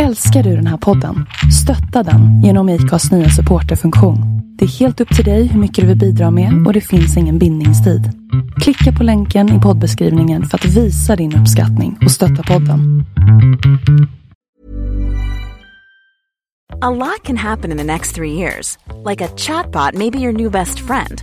Älskar du den här podden? Stötta den genom IKAs nya supporterfunktion. Det är helt upp till dig hur mycket du vill bidra med och det finns ingen bindningstid. Klicka på länken i poddbeskrivningen för att visa din uppskattning och stötta podden. A lot can happen in the next three years. Like a chatbot maybe your new best friend.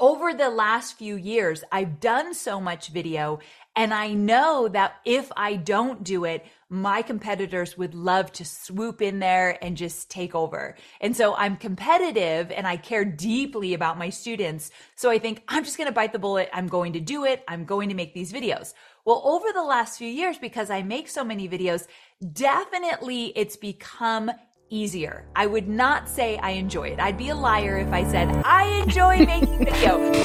Over the last few years, I've done so much video and I know that if I don't do it, my competitors would love to swoop in there and just take over. And so I'm competitive and I care deeply about my students. So I think I'm just going to bite the bullet. I'm going to do it. I'm going to make these videos. Well, over the last few years, because I make so many videos, definitely it's become easier. I would not say I enjoy it. I'd be a liar if I said I enjoy making video.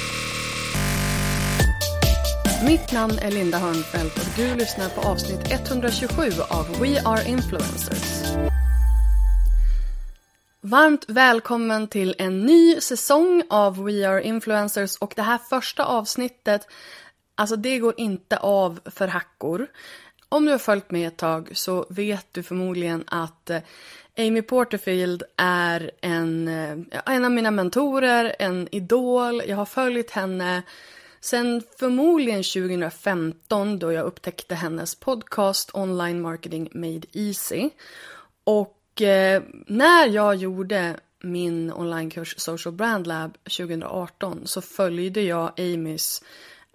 Mitt namn är Linda Hörnfeldt och du lyssnar på avsnitt 127 av We Are Influencers. Varmt välkommen till en ny säsong av We Are Influencers och det här första avsnittet, alltså det går inte av för hackor. Om du har följt med ett tag så vet du förmodligen att eh, Amy Porterfield är en, eh, en av mina mentorer, en idol. Jag har följt henne Sen förmodligen 2015 då jag upptäckte hennes podcast Online Marketing Made Easy. Och eh, när jag gjorde min onlinekurs Social Brand Lab 2018 så följde jag Amys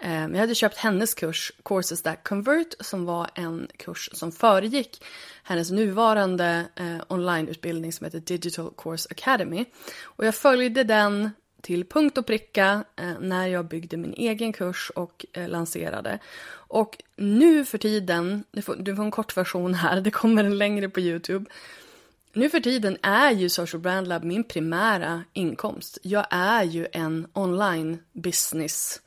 Eh, jag hade köpt hennes kurs Courses That Convert som var en kurs som föregick hennes nuvarande eh, onlineutbildning som heter Digital Course Academy. Och jag följde den till punkt och pricka eh, när jag byggde min egen kurs och lanserade. Och nu för tiden, du får, du får en kort version här, det kommer en längre på Youtube. Nu för tiden är ju Social Brand Lab min primära inkomst. Jag är ju en online business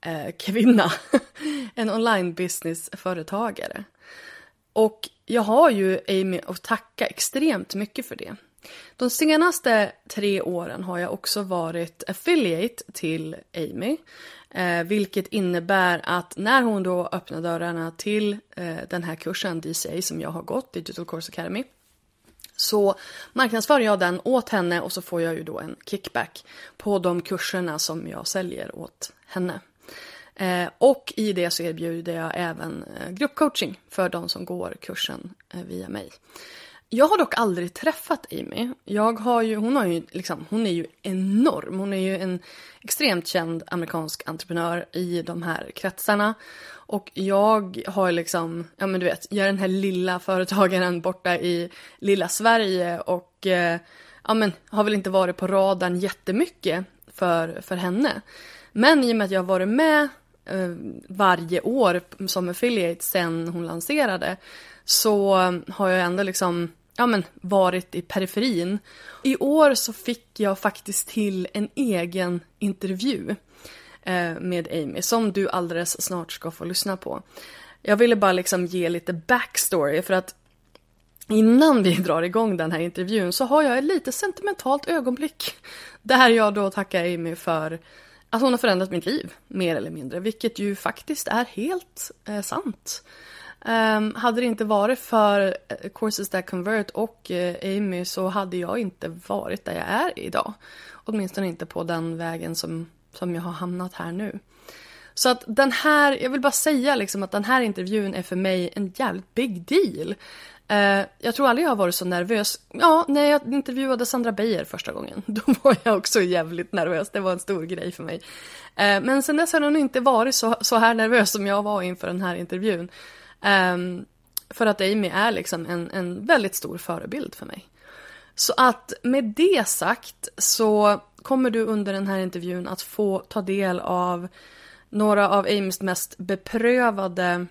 eh, kvinna. en online business företagare. Och jag har ju Amy att tacka extremt mycket för det. De senaste tre åren har jag också varit affiliate till Amy. Eh, vilket innebär att när hon då öppnar dörrarna till eh, den här kursen DCA som jag har gått, Digital Course Academy. Så marknadsför jag den åt henne och så får jag ju då en kickback på de kurserna som jag säljer åt henne. Eh, och i det så erbjuder jag även eh, gruppcoaching för de som går kursen eh, via mig. Jag har dock aldrig träffat Amy. Jag har ju, hon, har ju liksom, hon är ju enorm. Hon är ju en extremt känd amerikansk entreprenör i de här kretsarna. Och jag har liksom, ja men du vet, jag är den här lilla företagaren borta i lilla Sverige och eh, ja men har väl inte varit på radarn jättemycket för, för henne. Men i och med att jag har varit med Eh, varje år som affiliate sen hon lanserade så har jag ändå liksom ja, men, varit i periferin. I år så fick jag faktiskt till en egen intervju eh, med Amy som du alldeles snart ska få lyssna på. Jag ville bara liksom ge lite backstory för att innan vi drar igång den här intervjun så har jag ett lite sentimentalt ögonblick där jag då tackar Amy för att hon har förändrat mitt liv, mer eller mindre, vilket ju faktiskt är helt eh, sant. Um, hade det inte varit för eh, Courses That Convert och uh, Amy så hade jag inte varit där jag är idag. Åtminstone inte på den vägen som, som jag har hamnat här nu. Så att den här, jag vill bara säga liksom att den här intervjun är för mig en jävligt big deal. Eh, jag tror aldrig jag har varit så nervös. Ja, när jag intervjuade Sandra Beijer första gången, då var jag också jävligt nervös. Det var en stor grej för mig. Eh, men sen dess har jag nog inte varit så, så här nervös som jag var inför den här intervjun. Eh, för att Amy är liksom en, en väldigt stor förebild för mig. Så att med det sagt så kommer du under den här intervjun att få ta del av några av Amys mest beprövade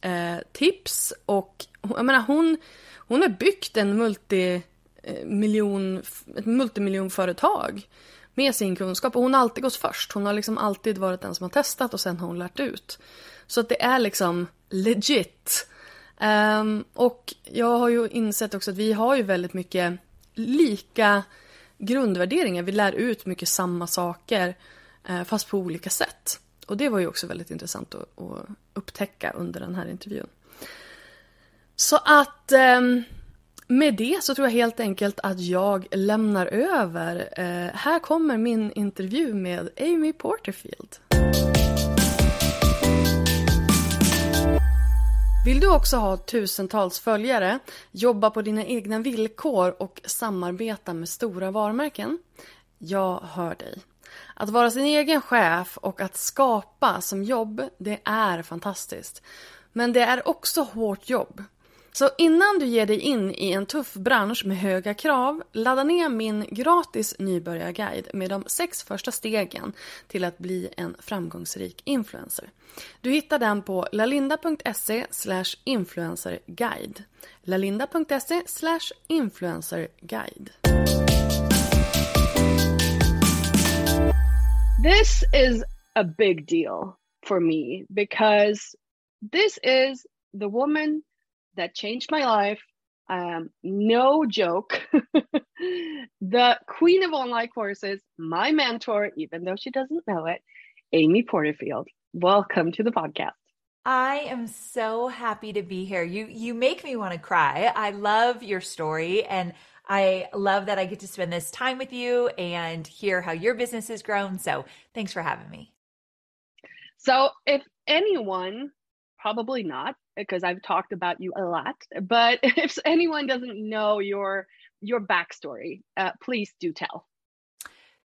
eh, tips och jag menar hon, hon har byggt en multi, eh, miljon, ett multimiljonföretag med sin kunskap och hon har alltid gått först. Hon har liksom alltid varit den som har testat och sen har hon lärt ut. Så att det är liksom legit. Um, och jag har ju insett också att vi har ju väldigt mycket lika grundvärderingar. Vi lär ut mycket samma saker uh, fast på olika sätt. Och det var ju också väldigt intressant att, att upptäcka under den här intervjun. Så att ehm, med det så tror jag helt enkelt att jag lämnar över. Eh, här kommer min intervju med Amy Porterfield. Vill du också ha tusentals följare, jobba på dina egna villkor och samarbeta med stora varumärken? Jag hör dig. Att vara sin egen chef och att skapa som jobb, det är fantastiskt. Men det är också hårt jobb. Så innan du ger dig in i en tuff bransch med höga krav, ladda ner min gratis nybörjarguide med de sex första stegen till att bli en framgångsrik influencer. Du hittar den på lalinda.se influencerguide. lalinda.se influencerguide. This is a big deal for me because this is the woman that changed my life. Um, no joke. the queen of online courses, my mentor, even though she doesn't know it, Amy Porterfield. Welcome to the podcast. I am so happy to be here. You you make me want to cry. I love your story and I love that I get to spend this time with you and hear how your business has grown. So, thanks for having me. So, if anyone, probably not, because I've talked about you a lot. But if anyone doesn't know your your backstory, uh, please do tell.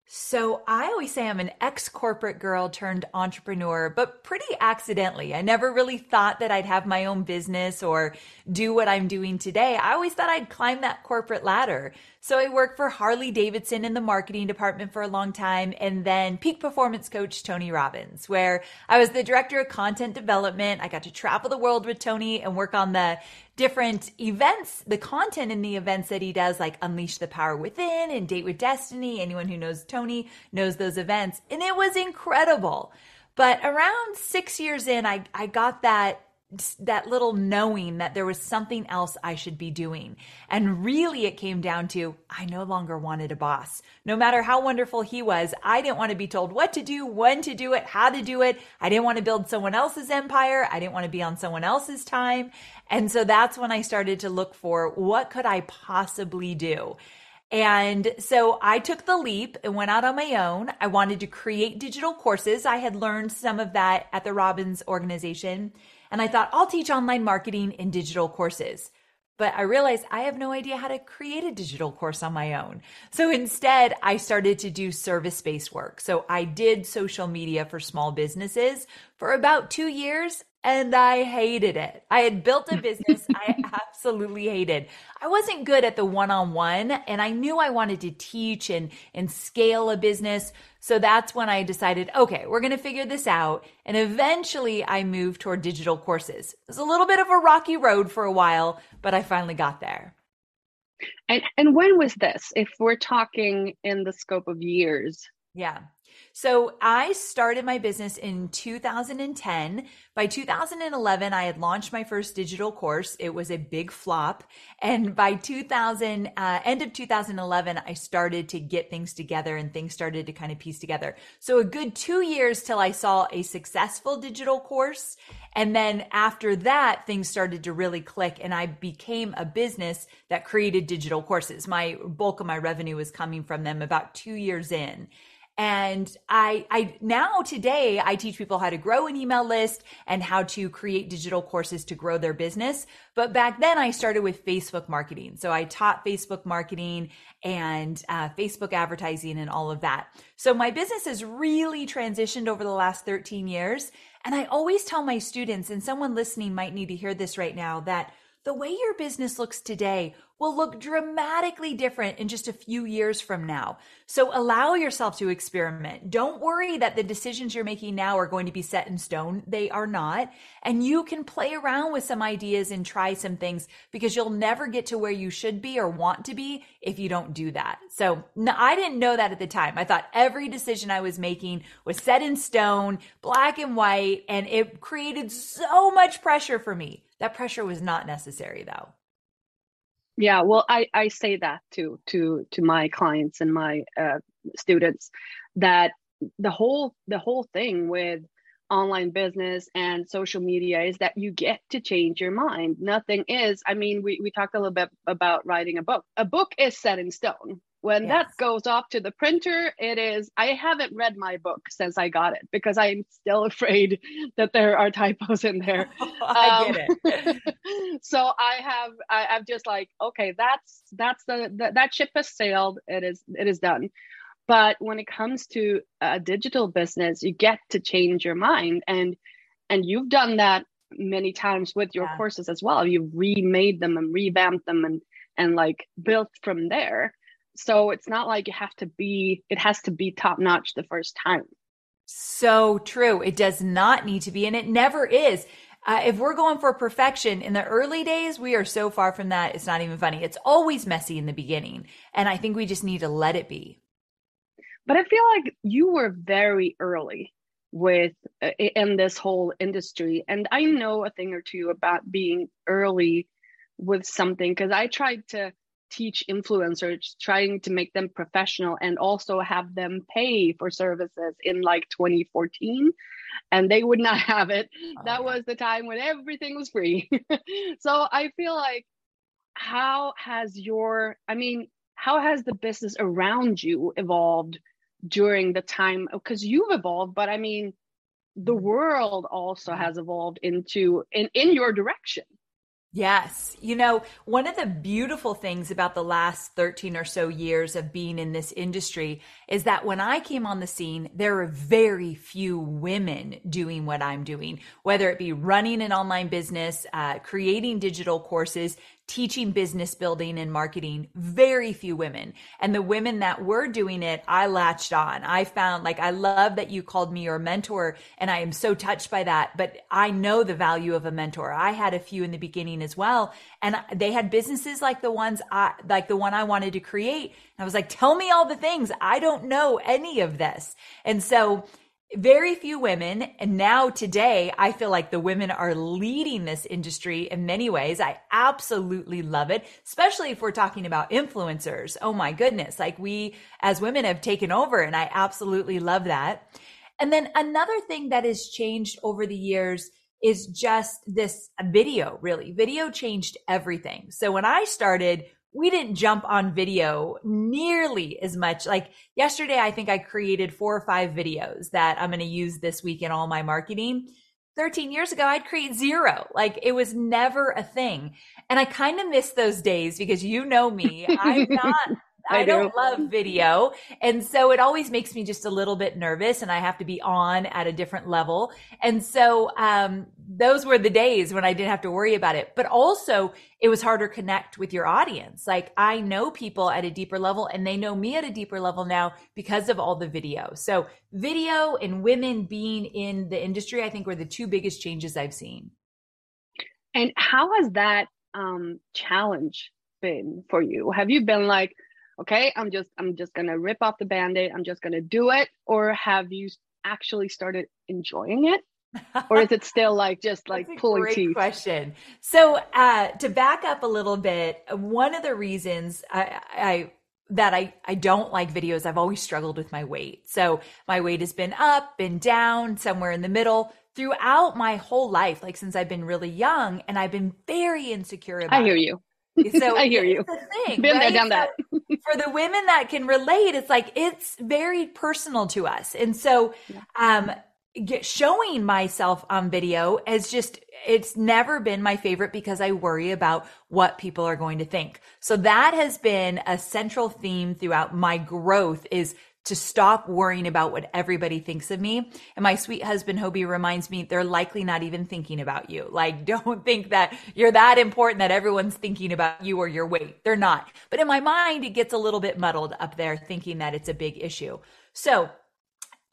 So I always say I'm an ex corporate girl turned entrepreneur, but pretty accidentally. I never really thought that I'd have my own business or do what I'm doing today. I always thought I'd climb that corporate ladder. So I worked for Harley Davidson in the marketing department for a long time and then peak performance coach Tony Robbins, where I was the director of content development. I got to travel the world with Tony and work on the different events, the content in the events that he does, like Unleash the Power Within and Date with Destiny. Anyone who knows Tony knows those events. And it was incredible. But around six years in, I, I got that that little knowing that there was something else I should be doing. And really, it came down to I no longer wanted a boss. No matter how wonderful he was, I didn't want to be told what to do, when to do it, how to do it. I didn't want to build someone else's empire. I didn't want to be on someone else's time. And so that's when I started to look for what could I possibly do? And so I took the leap and went out on my own. I wanted to create digital courses. I had learned some of that at the Robbins organization. And I thought, I'll teach online marketing in digital courses. But I realized I have no idea how to create a digital course on my own. So instead, I started to do service based work. So I did social media for small businesses for about two years and I hated it. I had built a business I absolutely hated. I wasn't good at the one on one and I knew I wanted to teach and, and scale a business. So that's when I decided, okay, we're going to figure this out. And eventually I moved toward digital courses. It was a little bit of a rocky road for a while, but I finally got there. And and when was this? If we're talking in the scope of years. Yeah. So I started my business in 2010. By 2011, I had launched my first digital course. It was a big flop. And by 2000, uh, end of 2011, I started to get things together and things started to kind of piece together. So a good two years till I saw a successful digital course. And then after that, things started to really click and I became a business that created digital courses. My bulk of my revenue was coming from them about two years in. And I, I now today I teach people how to grow an email list and how to create digital courses to grow their business. But back then I started with Facebook marketing. So I taught Facebook marketing and uh, Facebook advertising and all of that. So my business has really transitioned over the last 13 years. And I always tell my students, and someone listening might need to hear this right now, that the way your business looks today will look dramatically different in just a few years from now. So allow yourself to experiment. Don't worry that the decisions you're making now are going to be set in stone. They are not. And you can play around with some ideas and try some things because you'll never get to where you should be or want to be if you don't do that. So no, I didn't know that at the time. I thought every decision I was making was set in stone, black and white, and it created so much pressure for me. That pressure was not necessary though. Yeah well i i say that to to to my clients and my uh, students that the whole the whole thing with online business and social media is that you get to change your mind. Nothing is i mean we, we talked a little bit about writing a book. A book is set in stone when yes. that goes off to the printer it is i haven't read my book since i got it because i'm still afraid that there are typos in there. I get um, it. so i have I, i'm just like okay that's that's the, the that ship has sailed. It is it is done. But when it comes to a digital business you get to change your mind and and you've done that many times with your yeah. courses as well. You've remade them and revamped them and and like built from there so it's not like you have to be it has to be top notch the first time. So true. It does not need to be and it never is. Uh, if we're going for perfection in the early days we are so far from that it's not even funny. It's always messy in the beginning and i think we just need to let it be. But i feel like you were very early with uh, in this whole industry and i know a thing or two about being early with something because i tried to teach influencers trying to make them professional and also have them pay for services in like 2014 and they would not have it oh, that yeah. was the time when everything was free so i feel like how has your i mean how has the business around you evolved during the time because you've evolved but i mean the mm-hmm. world also mm-hmm. has evolved into in in your direction Yes. You know, one of the beautiful things about the last 13 or so years of being in this industry is that when I came on the scene, there were very few women doing what I'm doing, whether it be running an online business, uh, creating digital courses, teaching business building and marketing, very few women. And the women that were doing it, I latched on. I found like, I love that you called me your mentor and I am so touched by that. But I know the value of a mentor. I had a few in the beginning as well. And they had businesses like the ones I, like the one I wanted to create. And I was like, tell me all the things. I don't know any of this. And so, very few women. And now today, I feel like the women are leading this industry in many ways. I absolutely love it, especially if we're talking about influencers. Oh my goodness. Like we as women have taken over and I absolutely love that. And then another thing that has changed over the years is just this video, really. Video changed everything. So when I started, we didn't jump on video nearly as much. Like yesterday, I think I created four or five videos that I'm going to use this week in all my marketing. 13 years ago, I'd create zero. Like it was never a thing. And I kind of miss those days because you know me. I'm not I, I don't love video. And so it always makes me just a little bit nervous and I have to be on at a different level. And so, um, those were the days when I didn't have to worry about it, but also it was harder to connect with your audience. Like I know people at a deeper level and they know me at a deeper level now because of all the video. So video and women being in the industry, I think were the two biggest changes I've seen. And how has that um, challenge been for you? Have you been like, okay i'm just i'm just gonna rip off the band-aid i'm just gonna do it or have you actually started enjoying it or is it still like just like pulling great teeth question so uh to back up a little bit one of the reasons i i that I, I don't like videos. I've always struggled with my weight. So my weight has been up, been down, somewhere in the middle throughout my whole life, like since I've been really young and I've been very insecure about I hear it. you So I hear you. The thing, Been right? there, done that. So for the women that can relate, it's like it's very personal to us, and so um, get, showing myself on video is just it's never been my favorite because I worry about what people are going to think. So that has been a central theme throughout my growth is to stop worrying about what everybody thinks of me. And my sweet husband, Hobie, reminds me they're likely not even thinking about you. Like, don't think that you're that important that everyone's thinking about you or your weight. They're not. But in my mind, it gets a little bit muddled up there thinking that it's a big issue. So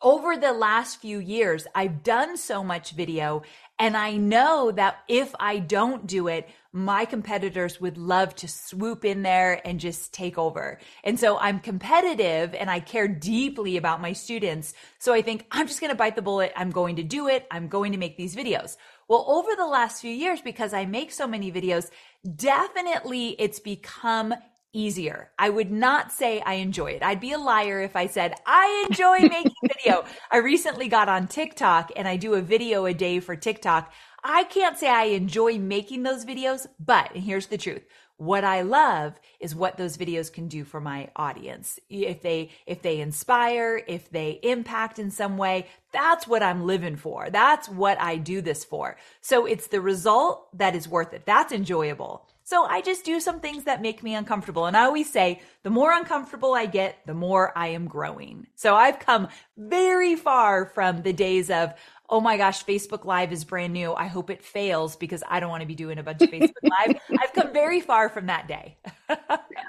over the last few years, I've done so much video and I know that if I don't do it, my competitors would love to swoop in there and just take over. And so I'm competitive and I care deeply about my students. So I think I'm just going to bite the bullet. I'm going to do it. I'm going to make these videos. Well, over the last few years, because I make so many videos, definitely it's become easier. I would not say I enjoy it. I'd be a liar if I said I enjoy making video. I recently got on TikTok and I do a video a day for TikTok. I can't say I enjoy making those videos, but here's the truth. What I love is what those videos can do for my audience. If they if they inspire, if they impact in some way, that's what I'm living for. That's what I do this for. So it's the result that is worth it. That's enjoyable. So I just do some things that make me uncomfortable. And I always say, the more uncomfortable I get, the more I am growing. So I've come very far from the days of, oh my gosh, Facebook Live is brand new. I hope it fails because I don't want to be doing a bunch of Facebook Live. I've come very far from that day.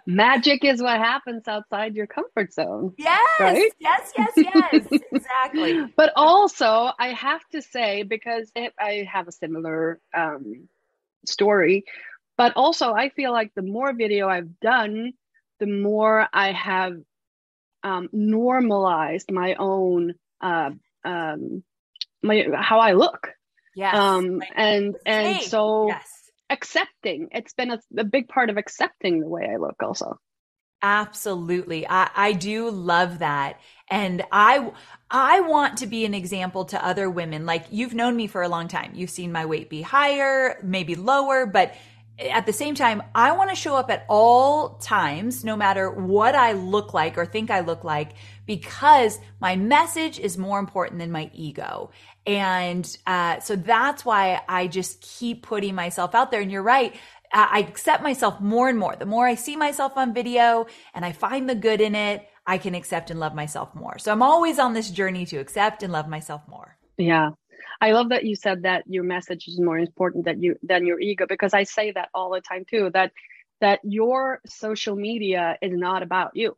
Magic is what happens outside your comfort zone. Yes, right? yes, yes, yes, exactly. But also, I have to say, because it, I have a similar um, story, but also I feel like the more video I've done, the more I have um, normalized my own uh, um, my how I look. Yes. Um, and and Same. so yes. accepting. It's been a, a big part of accepting the way I look. Also. Absolutely. I, I do love that. And I, I want to be an example to other women. Like you've known me for a long time. You've seen my weight be higher, maybe lower, but at the same time, I want to show up at all times, no matter what I look like or think I look like, because my message is more important than my ego. And uh, so that's why I just keep putting myself out there. And you're right. I accept myself more and more. The more I see myself on video and I find the good in it, I can accept and love myself more. So I'm always on this journey to accept and love myself more. Yeah. I love that you said that your message is more important than you than your ego because I say that all the time too that that your social media is not about you.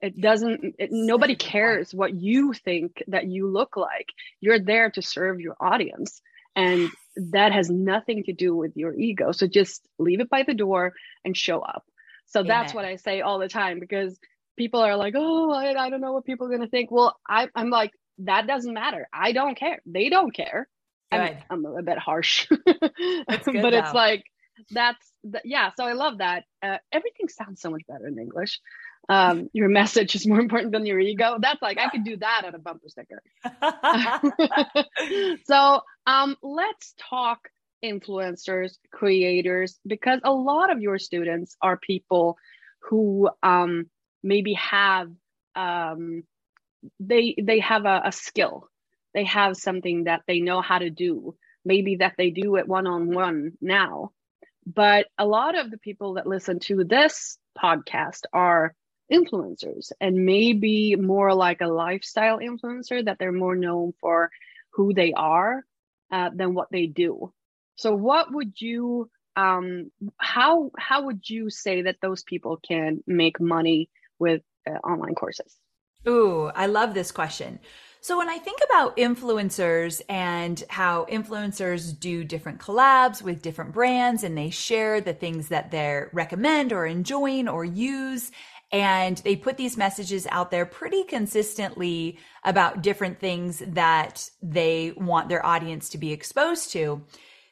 It doesn't it, nobody cares what you think that you look like. You're there to serve your audience and that has nothing to do with your ego. So just leave it by the door and show up. So Amen. that's what I say all the time because people are like, "Oh, I, I don't know what people are going to think." Well, I I'm like that doesn't matter. I don't care. They don't care. I'm, I'm, a bit harsh, but though. it's like that's the, yeah. So I love that. Uh, everything sounds so much better in English. Um, your message is more important than your ego. That's like I could do that on a bumper sticker. so um, let's talk influencers, creators, because a lot of your students are people who um, maybe have um, they they have a, a skill they have something that they know how to do maybe that they do it one on one now but a lot of the people that listen to this podcast are influencers and maybe more like a lifestyle influencer that they're more known for who they are uh, than what they do so what would you um how how would you say that those people can make money with uh, online courses Ooh, I love this question. So when I think about influencers and how influencers do different collabs with different brands and they share the things that they recommend or enjoying or use and they put these messages out there pretty consistently about different things that they want their audience to be exposed to.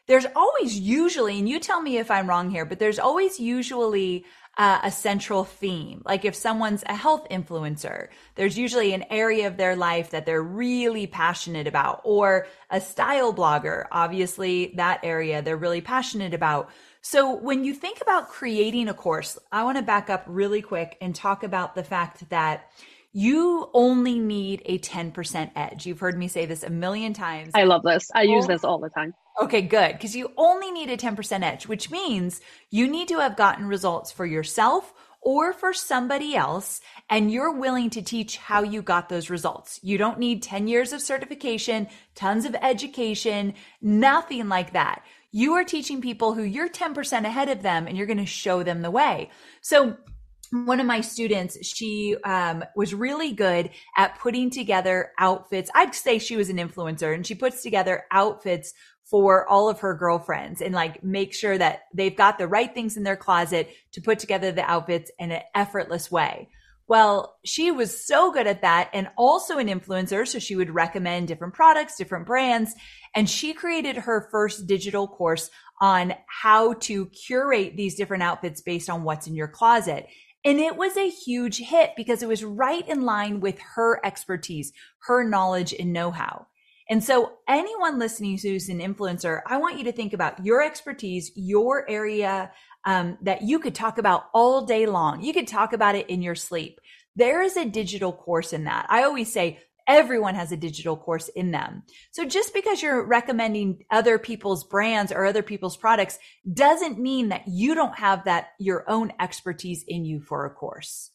There's always usually, and you tell me if I'm wrong here, but there's always usually uh, a central theme. Like if someone's a health influencer, there's usually an area of their life that they're really passionate about, or a style blogger, obviously that area they're really passionate about. So, when you think about creating a course, I want to back up really quick and talk about the fact that you only need a 10% edge. You've heard me say this a million times. I love this. I use this all the time. Okay, good. Because you only need a 10% edge, which means you need to have gotten results for yourself or for somebody else, and you're willing to teach how you got those results. You don't need 10 years of certification, tons of education, nothing like that. You are teaching people who you're 10% ahead of them and you're going to show them the way. So one of my students, she um, was really good at putting together outfits. I'd say she was an influencer and she puts together outfits for all of her girlfriends and like make sure that they've got the right things in their closet to put together the outfits in an effortless way. Well, she was so good at that and also an influencer. So she would recommend different products, different brands. And she created her first digital course on how to curate these different outfits based on what's in your closet. And it was a huge hit because it was right in line with her expertise, her knowledge and know how. And so anyone listening who's an influencer, I want you to think about your expertise, your area um, that you could talk about all day long. You could talk about it in your sleep. There is a digital course in that. I always say everyone has a digital course in them. So just because you're recommending other people's brands or other people's products doesn't mean that you don't have that your own expertise in you for a course.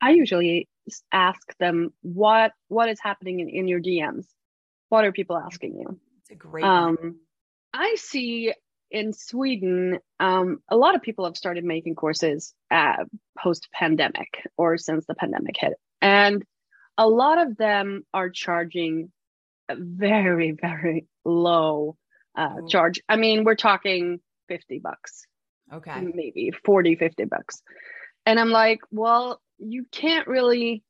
I usually ask them what what is happening in, in your DMs. What are people asking you? It's a great um, I see in Sweden, um, a lot of people have started making courses uh, post pandemic or since the pandemic hit. And a lot of them are charging a very, very low uh, charge. I mean, we're talking 50 bucks. Okay. Maybe 40, 50 bucks. And I'm like, well, you can't really,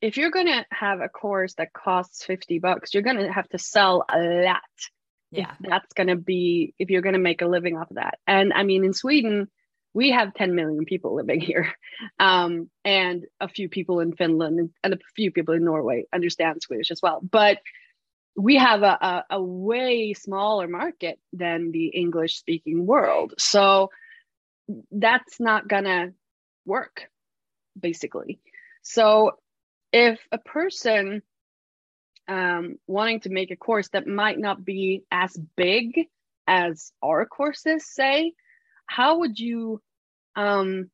if you're going to have a course that costs 50 bucks, you're going to have to sell a lot yeah. that's going to be if you're going to make a living off of that. And i mean in sweden we have 10 million people living here. Um, and a few people in finland and a few people in norway understand swedish as well. But we have a, a, a way smaller market than the english speaking world. So that's not gonna work basically. So if a person um, wanting to make a course that might not be as big as our courses say how would you um,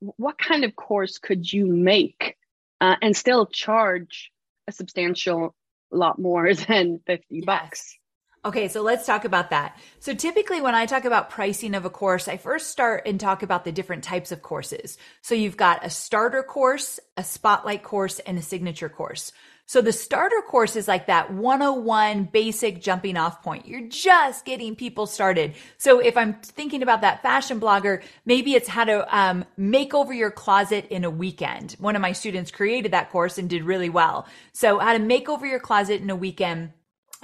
what kind of course could you make uh, and still charge a substantial lot more than 50 yes. bucks Okay, so let's talk about that. So typically when I talk about pricing of a course, I first start and talk about the different types of courses. So you've got a starter course, a spotlight course, and a signature course. So the starter course is like that 101 basic jumping off point. You're just getting people started. So if I'm thinking about that fashion blogger, maybe it's how to um, make over your closet in a weekend. One of my students created that course and did really well. So how to make over your closet in a weekend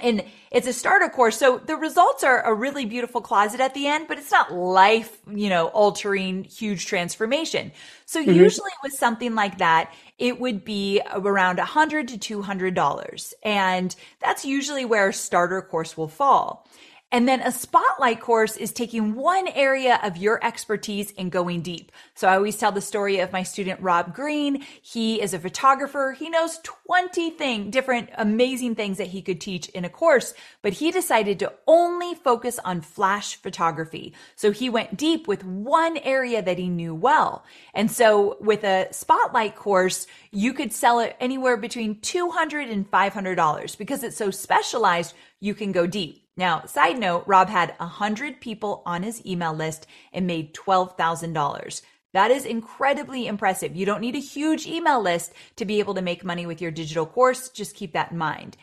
and it's a starter course. So the results are a really beautiful closet at the end, but it's not life, you know, altering huge transformation. So mm-hmm. usually with something like that, it would be around a hundred to two hundred dollars. And that's usually where a starter course will fall. And then a spotlight course is taking one area of your expertise and going deep. So I always tell the story of my student Rob Green. He is a photographer. He knows 20 thing, different amazing things that he could teach in a course, but he decided to only focus on flash photography. So he went deep with one area that he knew well. And so with a spotlight course, you could sell it anywhere between $200 and $500 because it's so specialized. You can go deep. Now, side note, Rob had 100 people on his email list and made $12,000. That is incredibly impressive. You don't need a huge email list to be able to make money with your digital course. Just keep that in mind.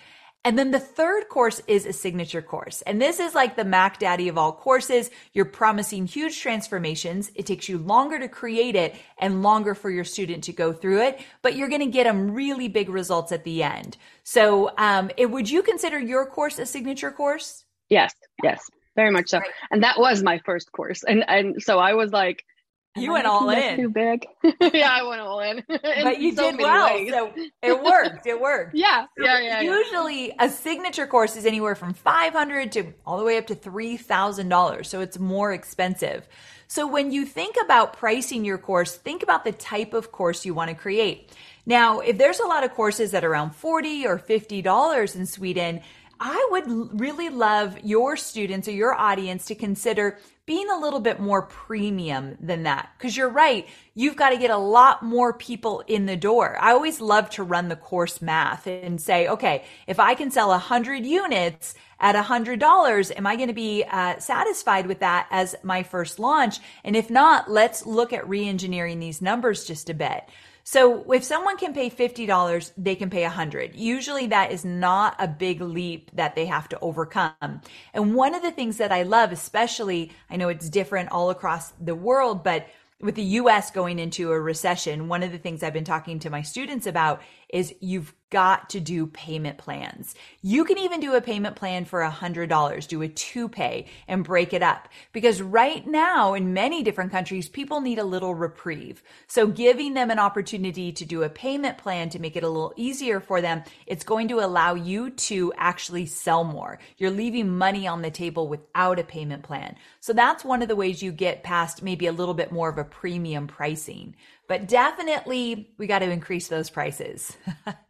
And then the third course is a signature course. And this is like the Mac Daddy of all courses. You're promising huge transformations. It takes you longer to create it and longer for your student to go through it, but you're going to get them really big results at the end. So, um, it, would you consider your course a signature course? Yes, yes, very much so. Right. And that was my first course. And, and so I was like, you went all in. Too big. yeah, I went all in. but you so did well. ways. So it worked. It worked. yeah, yeah, yeah, yeah. Usually, a signature course is anywhere from five hundred to all the way up to three thousand dollars. So it's more expensive. So when you think about pricing your course, think about the type of course you want to create. Now, if there's a lot of courses at around forty or fifty dollars in Sweden, I would really love your students or your audience to consider being a little bit more premium than that. Cause you're right. You've got to get a lot more people in the door. I always love to run the course math and say, okay, if I can sell a hundred units at a hundred dollars, am I going to be uh, satisfied with that as my first launch? And if not, let's look at re-engineering these numbers just a bit. So if someone can pay $50, they can pay 100. Usually that is not a big leap that they have to overcome. And one of the things that I love, especially, I know it's different all across the world, but with the US going into a recession, one of the things I've been talking to my students about is you've got to do payment plans. You can even do a payment plan for a hundred dollars, do a two pay and break it up. Because right now in many different countries, people need a little reprieve. So giving them an opportunity to do a payment plan to make it a little easier for them, it's going to allow you to actually sell more. You're leaving money on the table without a payment plan. So that's one of the ways you get past maybe a little bit more of a premium pricing. But definitely we got to increase those prices.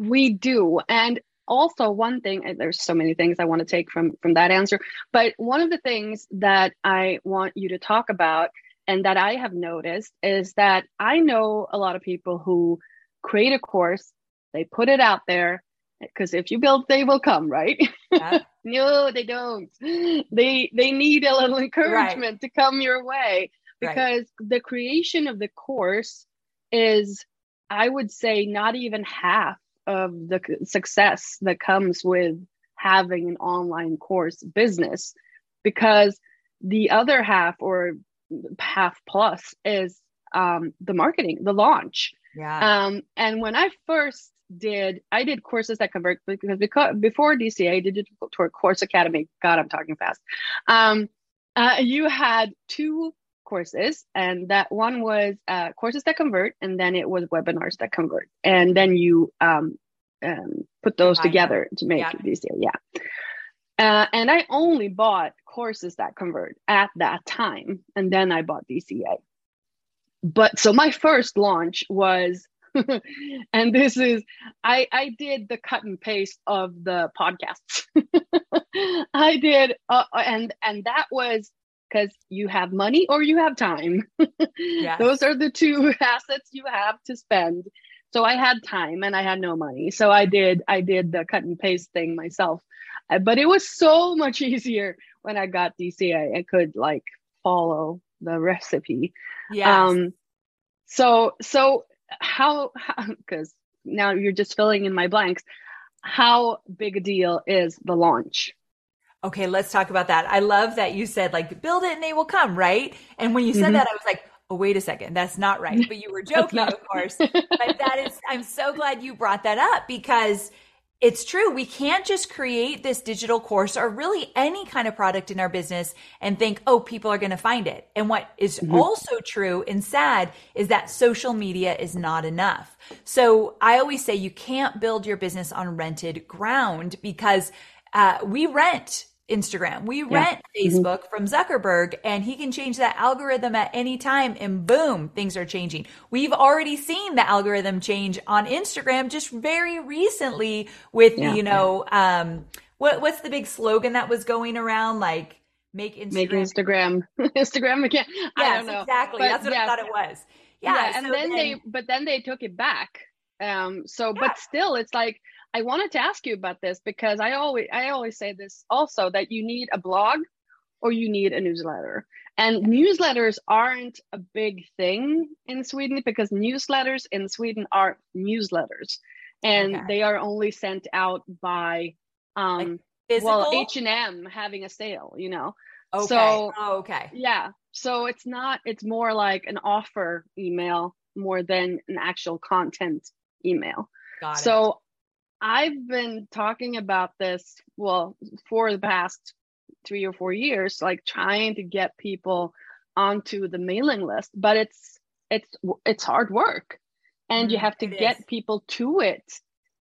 we do and also one thing there's so many things i want to take from from that answer but one of the things that i want you to talk about and that i have noticed is that i know a lot of people who create a course they put it out there because if you build they will come right Yeah. no they don't they they need a little encouragement to come your way Right. because the creation of the course is i would say not even half of the success that comes with having an online course business because the other half or half plus is um, the marketing the launch Yeah. um, and when I first did, I did courses that convert because, because before DCA, Digital Tour Course Academy, God, I'm talking fast. Um, uh, you had two courses, and that one was uh, courses that convert, and then it was webinars that convert, and then you um, um, put those them. together to make Yeah. DCA. Yeah. Uh, and I only bought courses that convert at that time, and then I bought DCA but so my first launch was and this is i i did the cut and paste of the podcasts i did uh, and and that was because you have money or you have time. Yes. those are the two assets you have to spend. So i had time and i had no money. So i did i did the cut and paste thing myself. But it was so much easier when i got dca i. Could like follow the recipe. Yes. um so so how because now you're just filling in my blanks. How big a deal is the launch Okay, let's talk about that. I love that you said like build it and they will come, right? And when you said Mhm. that, I was like, oh wait a second, that's not right. But you were joking, not- of course. but that is, I'm so glad you brought that up because it's true. We can't just create this digital course or really any kind of product in our business and think, oh, people are going to find it. And what is also true and sad is that social media is not enough. So I always say you can't build your business on rented ground because uh, we rent Instagram. We rent Facebook from Zuckerberg and he can change that algorithm at any time and boom, things are changing. We've already seen the algorithm change on Instagram just very recently with, Yeah, you know, um, what, what's the big slogan that was going around? Like make Instagram. make instagram instagram again i yes, don't know exactly. But That's what yeah, I thought it was. yeah, Yeah. and so then, they but then they took it back um so Yeah. but still it's like i wanted to ask you about this because i always i always say this also that you need a blog or you need a newsletter and newsletters aren't a big thing in sweden because newsletters in sweden are newsletters and Okay. they are only sent out by um physical. well h&m having a sale you know okay. so- oh, okay. yeah. So it's not, it's more like an offer email more than an actual content email. Got it. I've been talking about this, well, for the past three or four years, like trying to get people onto the mailing list but it's it's it's hard work and mm, you have to get is. people to it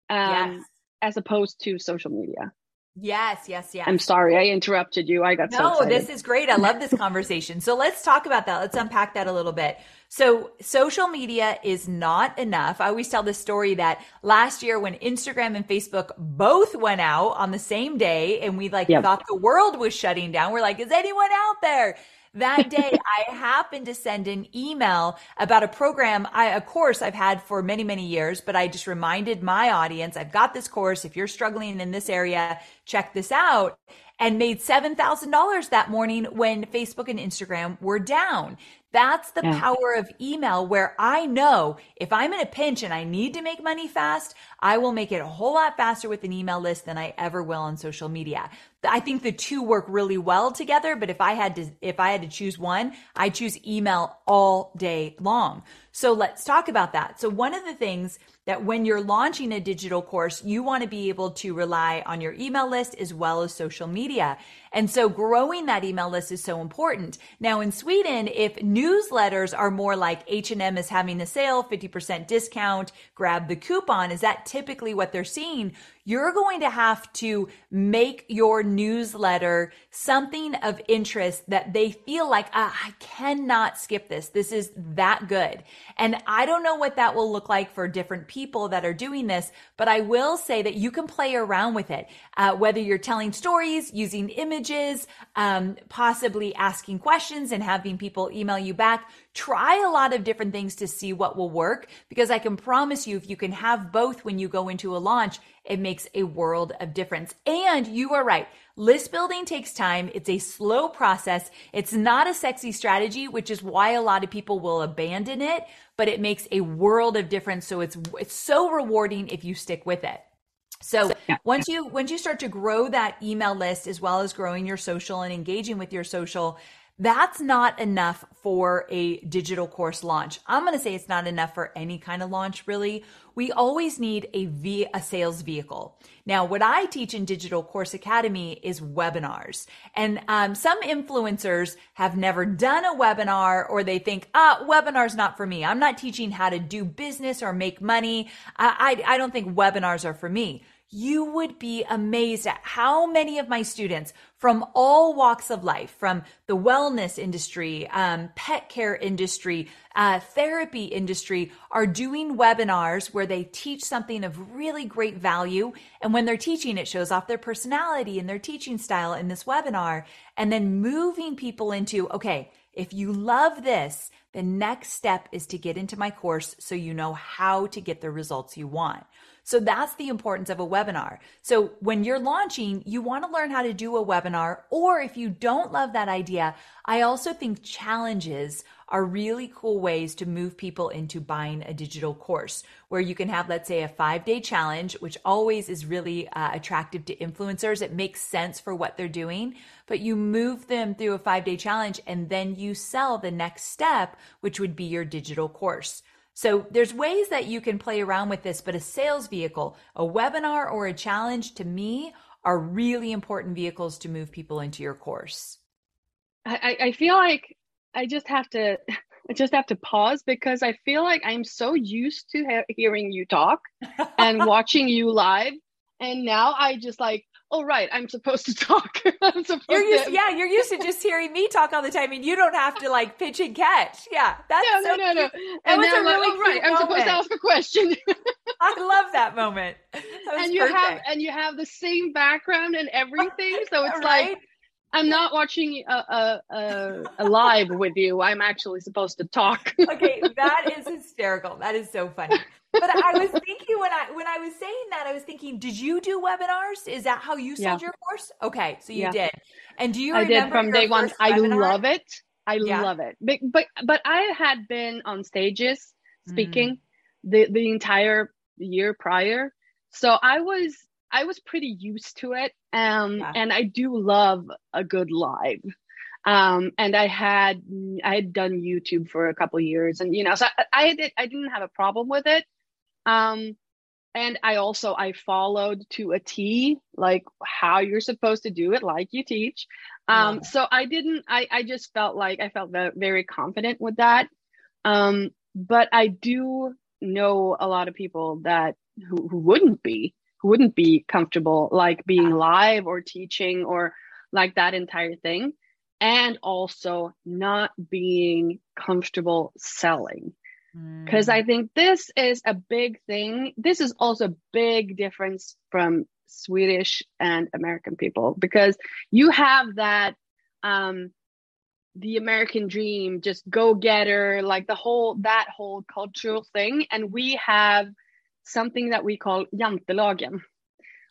um, yes. as opposed to social media Yes, yes, yes. I'm sorry I interrupted you. I got no, so this is great. I love this conversation. so let's talk about that. Let's unpack that a little bit. So social media is not enough. I always tell this story that last year when Instagram and Facebook both went out on the same day and we like yep. thought the world was shutting down, we're like, is anyone out there? That day, I happened to send an email about a program, I, a course I've had for many, many years, but I just reminded my audience, I've got this course. If you're struggling in this area, check this out and made $7,000 that morning when Facebook and Instagram were down. That's the yeah. power of email where I know if I'm in a pinch and I need to make money fast, I will make it a whole lot faster with an email list than I ever will on social media. I think the two work really well together, but if I had to if I had to choose one, I choose email all day long. So let's talk about that. So one of the things that when you're launching a digital course, you want to be able to rely on your email list as well as social media. And so growing that email list is so important. Now in Sweden, if newsletters are more like H&M is having a sale, 50% discount, grab the coupon, is that typically what they're seeing? You're going to have to make your newsletter something of interest that they feel like, ah, I cannot skip this. This is that good. And I don't know what that will look like for different people that are doing this, but I will say that you can play around with it. Uh, whether you're telling stories, using images, um, possibly asking questions and having people email you back. Try a lot of different things to see what will work because I can promise you if you can have both when you go into a launch, it makes a world of difference. And you are right. List building takes time. It's a slow process. It's not a sexy strategy, which is why a lot of people will abandon it, but it makes a world of difference. So it's, it's so rewarding if you stick with it. So once you once you start to grow that email list as well as growing your social and engaging with your social, that's not enough for a digital course launch. I'm going to say it's not enough for any kind of launch, really. We always need a, v- a sales vehicle. Now, what I teach in Digital Course Academy is webinars. And um, some influencers have never done a webinar or they think, ah, webinar's not for me. I'm not teaching how to do business or make money. I, I, I don't think webinars are for me you would be amazed at how many of my students from all walks of life, from the wellness industry, um, pet care industry, uh, therapy industry, are doing webinars where they teach something of really great value. And when they're teaching, it shows off their personality and their teaching style in this webinar. And then moving people into, okay, if you love this, the next step is to get into my course so you know how to get the results you want. So that's the importance of a webinar. So when you're launching, you want to learn how to do a webinar. Or if you don't love that idea, I also think challenges are really cool ways to move people into buying a digital course where you can have, let's say, a five day challenge, which always is really uh, attractive to influencers. It makes sense for what they're doing, but you move them through a five day challenge and then you sell the next step, which would be your digital course. So there's ways that you can play around with this, but a sales vehicle, a webinar or a challenge to me are really important vehicles to move people into your course. I, I feel like I just have to I just have to pause because I feel like I'm so used to ha- hearing you talk and watching you live and now I just like oh right i'm supposed to talk. I'm supposed you're used, to... yeah you're used to just hearing me talk all the time and you don't have to like pitch and catch. Yeah that's yeah, so no no. No and then I'm like, oh right i'm supposed to ask a question. I love that moment. That and you perfect. have and you have the same background and everything so it's right? like I'm not watching a, a, a, a, live with you. I'm actually supposed to talk. okay, that is hysterical. That is so funny but I was thinking when I when I was saying that, I was thinking, did you do webinars? Is that how you sold yeah. your course? Okay, so you yeah. did. And do you? I did from day one. I love it. I yeah. love it. But, but but I had been on stages hmm. speaking mm. the the entire year prior, so I was I was pretty used to it. Um, and I do love a good live. Um, and I had I had done YouTube for a couple years, and you know, so I, I did I didn't have a problem with it. Um, and I also I followed to a T like how you're supposed to do it like you teach. Um yeah. so I didn't I I just felt like I felt very confident with that. Um but I do know a lot of people that who, who wouldn't be who wouldn't be comfortable like being live or teaching or like that entire thing. And also not being comfortable selling. Because mm. i think this is a big thing. This is also a big difference from swedish and american people because you have that um the american dream just go getter like the whole that whole cultural thing. And we have something that we call jantelagen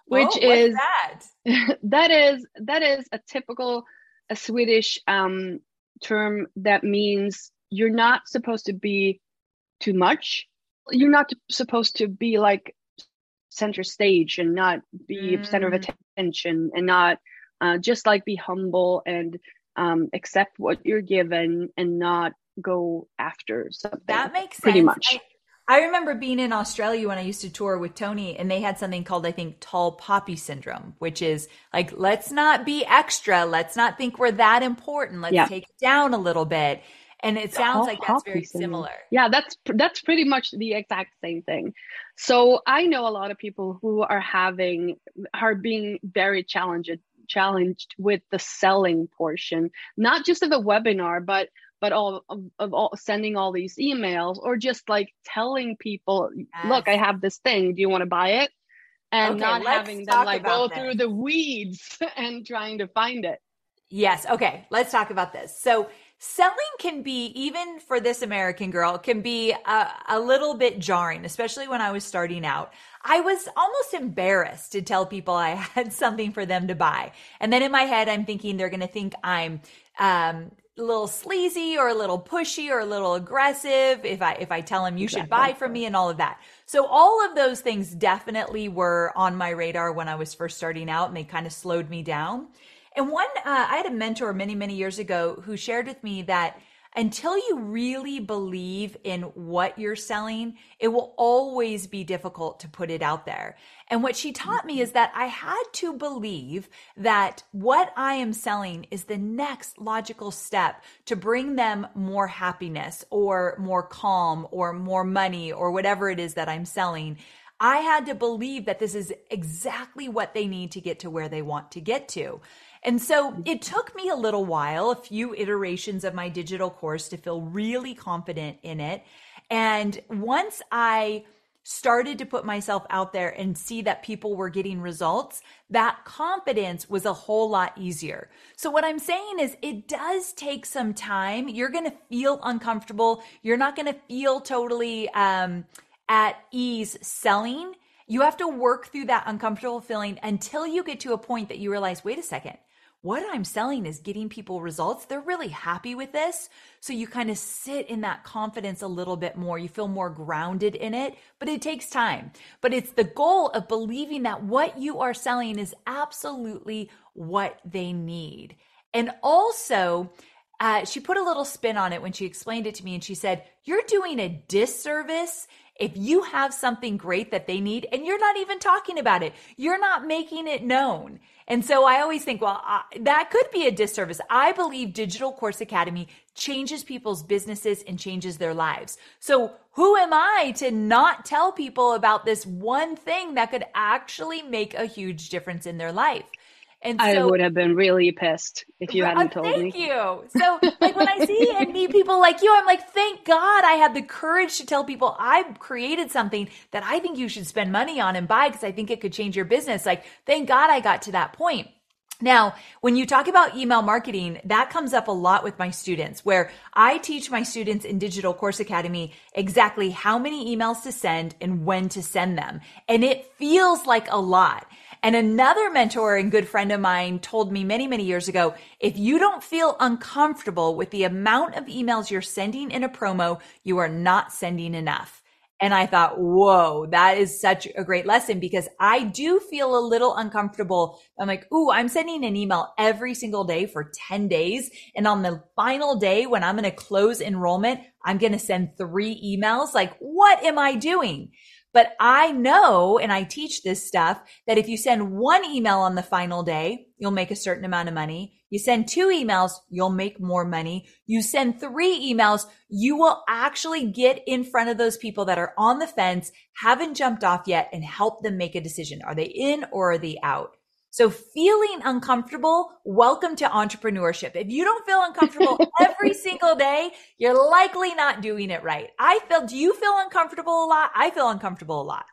which oh, is that? that is that is a typical a swedish um term that means you're not supposed to be too much you're not supposed to be like center stage and not be mm. center of mm. attention and not uh, just like be humble and um, accept what you're given and not go after something that makes sense. pretty much I, I remember being in Australia when I used to tour with Tony, and they had something called, I think, tall poppy syndrome, which is like, let's not be extra. Let's not think we're that important. Let's yeah. take it down a little bit and it sounds like that's very similar yeah that's that's pretty much the exact same thing so i know a lot of people who are having are being very challenged challenged with the selling portion not just of a webinar but but all of, of all sending all these emails or just like telling people yes. look i have this thing. Do you want to buy it? And okay, not having them like go this. through the weeds and trying to find it. Yes okay let's talk about this. So selling can be even for this american girl can be a, a, little bit jarring especially when i was starting out. I was almost embarrassed to tell people i had something for them to buy. And then in my head i'm thinking they're going to think i'm um, little sleazy or a little pushy or a little aggressive if i if i tell them you exactly. should buy from me and all of that so all of those things definitely were on my radar when i was first starting out and they kind of slowed me down and one, uh, I had a mentor many, many years ago who shared with me that until you really believe in what you're selling, it will always be difficult to put it out there. And what she taught me is that I had to believe that what I am selling is the next logical step to bring them more happiness or more calm or more money or whatever it is that I'm selling. I had to believe that this is exactly what they need to get to where they want to get to. And so it took me a little while, a few iterations of my digital course to feel really confident in it. And once I started to put myself out there and see that people were getting results, that confidence was a whole lot easier. So, what I'm saying is, it does take some time. You're going to feel uncomfortable. You're not going to feel totally um, at ease selling. You have to work through that uncomfortable feeling until you get to a point that you realize, wait a second, what I'm selling is getting people results. They're really happy with this. So you kind of sit in that confidence a little bit more. You feel more grounded in it, but it takes time. But it's the goal of believing that what you are selling is absolutely what they need. And also, uh, she put a little spin on it when she explained it to me and she said, You're doing a disservice if you have something great that they need and you're not even talking about it, you're not making it known. And so I always think, well, uh, that could be a disservice. I believe Digital Course Academy changes people's businesses and changes their lives. So who am I to not tell people about this one thing that could actually make a huge difference in their life? And so, I would have been really pissed if you hadn't uh, told thank me. Thank you. So, like when I see and meet people like you, I'm like, thank God I had the courage to tell people I created something that I think you should spend money on and buy because I think it could change your business. Like, thank God I got to that point. Now, when you talk about email marketing, that comes up a lot with my students where I teach my students in Digital Course Academy exactly how many emails to send and when to send them. And it feels like a lot. And another mentor and good friend of mine told me many, many years ago, if you don't feel uncomfortable with the amount of emails you're sending in a promo, you are not sending enough. And I thought, whoa, that is such a great lesson because I do feel a little uncomfortable. I'm like, ooh, I'm sending an email every single day for 10 days. And on the final day when I'm going to close enrollment, I'm going to send three emails. Like, what am I doing? But I know, and I teach this stuff, that if you send one email on the final day, you'll make a certain amount of money. You send two emails, you'll make more money. You send three emails, you will actually get in front of those people that are on the fence, haven't jumped off yet, and help them make a decision. Are they in or are they out? So feeling uncomfortable, welcome to entrepreneurship. If you don't feel uncomfortable every single day, you're likely not doing it right. I feel, do you feel uncomfortable a lot? I feel uncomfortable a lot.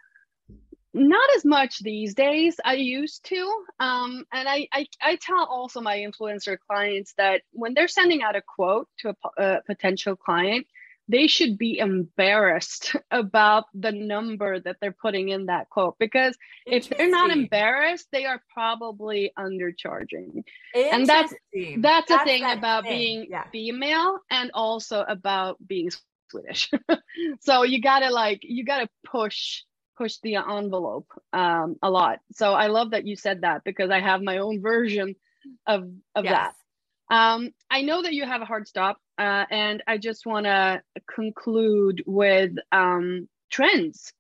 Not as much these days. I used to. Um, and I, I, I tell also my influencer clients that when they're sending out a quote to a, a potential client, they should be embarrassed about the number that they're putting in that quote because if they're not embarrassed they are probably undercharging and that's that's, the thing about thing. being yeah. female and also about being swedish so you gotta like you gotta push push the envelope um, a lot so i love that you said that because i have my own version of of yes. that um, I know that you have a hard stop, uh, and I just want to conclude with um, trends.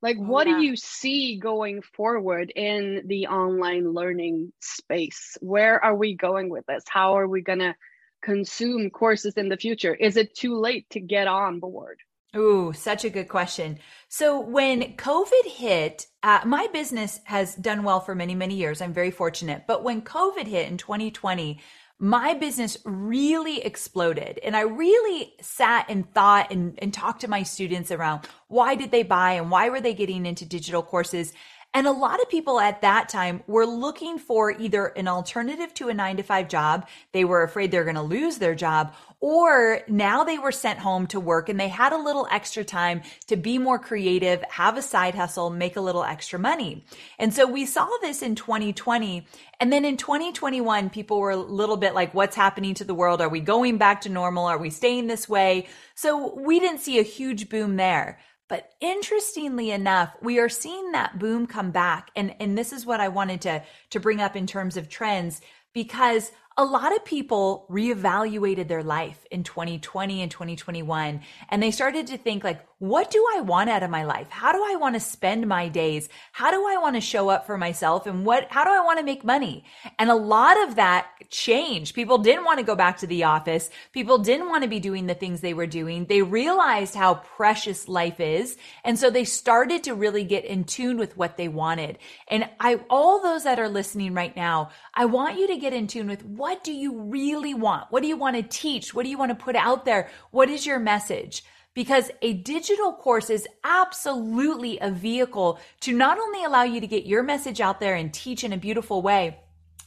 Like, oh, what yeah. do you see going forward in the online learning space? Where are we going with this? How are we going to consume courses in the future? Is it too late to get on board? Ooh, such a good question. So when COVID hit, uh, my business has done well for many, many years. I'm very fortunate. But when COVID hit in 2020, my business really exploded. And I really sat and thought and, and talked to my students around why did they buy and why were they getting into digital courses? And a lot of people at that time were looking for either an alternative to a nine to five job. They were afraid they're going to lose their job or now they were sent home to work and they had a little extra time to be more creative, have a side hustle, make a little extra money. And so we saw this in 2020. And then in 2021, people were a little bit like, what's happening to the world? Are we going back to normal? Are we staying this way? So we didn't see a huge boom there. But interestingly enough, we are seeing that boom come back. And, and this is what I wanted to, to bring up in terms of trends because a lot of people reevaluated their life in 2020 and 2021 and they started to think like what do I want out of my life? How do I want to spend my days? How do I want to show up for myself? And what, how do I want to make money? And a lot of that changed. People didn't want to go back to the office. People didn't want to be doing the things they were doing. They realized how precious life is. And so they started to really get in tune with what they wanted. And I, all those that are listening right now, I want you to get in tune with what do you really want? What do you want to teach? What do you want to put out there? What is your message? Because a digital course is absolutely a vehicle to not only allow you to get your message out there and teach in a beautiful way,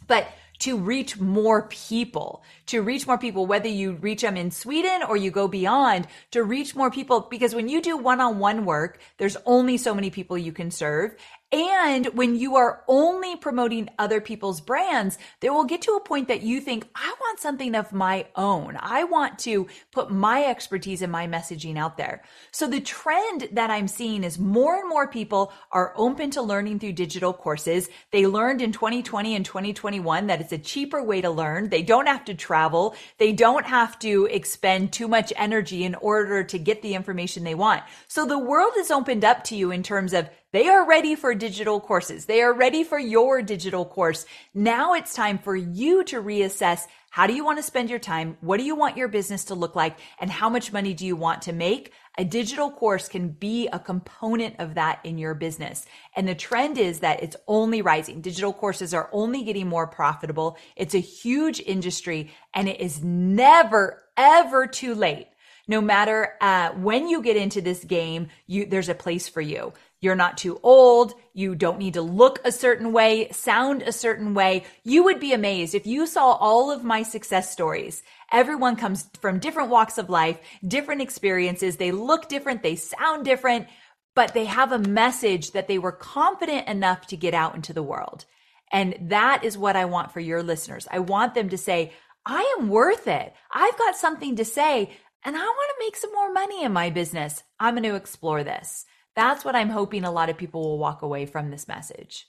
but to reach more people, to reach more people, whether you reach them in Sweden or you go beyond to reach more people. Because when you do one on one work, there's only so many people you can serve. And when you are only promoting other people's brands, they will get to a point that you think, I want something of my own. I want to put my expertise and my messaging out there. So the trend that I'm seeing is more and more people are open to learning through digital courses. They learned in 2020 and 2021 that it's a cheaper way to learn. They don't have to travel. They don't have to expend too much energy in order to get the information they want. So the world is opened up to you in terms of they are ready for digital courses. They are ready for your digital course. Now it's time for you to reassess how do you want to spend your time? What do you want your business to look like? And how much money do you want to make? A digital course can be a component of that in your business. And the trend is that it's only rising. Digital courses are only getting more profitable. It's a huge industry and it is never, ever too late no matter uh, when you get into this game, you, there's a place for you. You're not too old. You don't need to look a certain way, sound a certain way. You would be amazed if you saw all of my success stories. Everyone comes from different walks of life, different experiences. They look different. They sound different, but they have a message that they were confident enough to get out into the world. And that is what I want for your listeners. I want them to say, I am worth it. I've got something to say and I want to make some more money in my business. I'm going to explore this. That's what I'm hoping a lot of people will walk away from this message.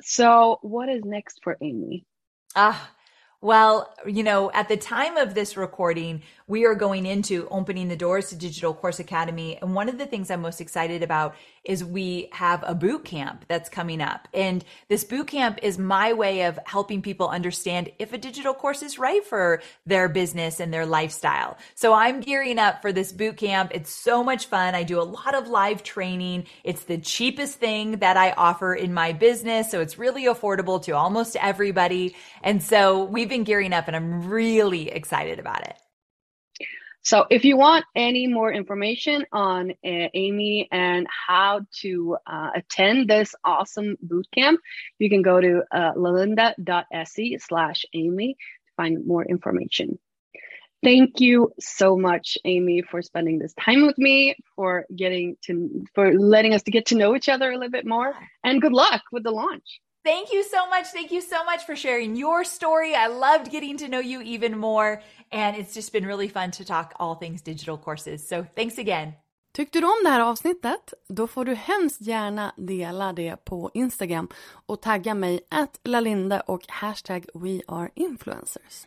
So, what is next for Amy? Ah, Well, you know, at the time of this recording, we are going into opening the doors to Digital Course Academy. And one of the things I'm most excited about is we have a boot camp that's coming up. And this boot camp is my way of helping people understand if a digital course is right for their business and their lifestyle. So I'm gearing up for this boot camp. It's so much fun. I do a lot of live training. It's the cheapest thing that I offer in my business. So it's really affordable to almost everybody. And so we've been gearing up and I'm really excited about it. So if you want any more information on uh, Amy and how to uh, attend this awesome bootcamp, you can go to uh, lalinda.se slash Amy to find more information. Thank you so much, Amy, for spending this time with me, for getting to, for letting us to get to know each other a little bit more, and good luck with the launch. Thank you so much. Thank you so much for sharing your story. I loved getting to know you even more. And it's just been really fun to talk all things digital courses. So thanks again. Tyckte du om det här avsnittet? Då får du hemskt gärna dela det på Instagram och tagga mig att lalinda och hashtag weareinfluencers.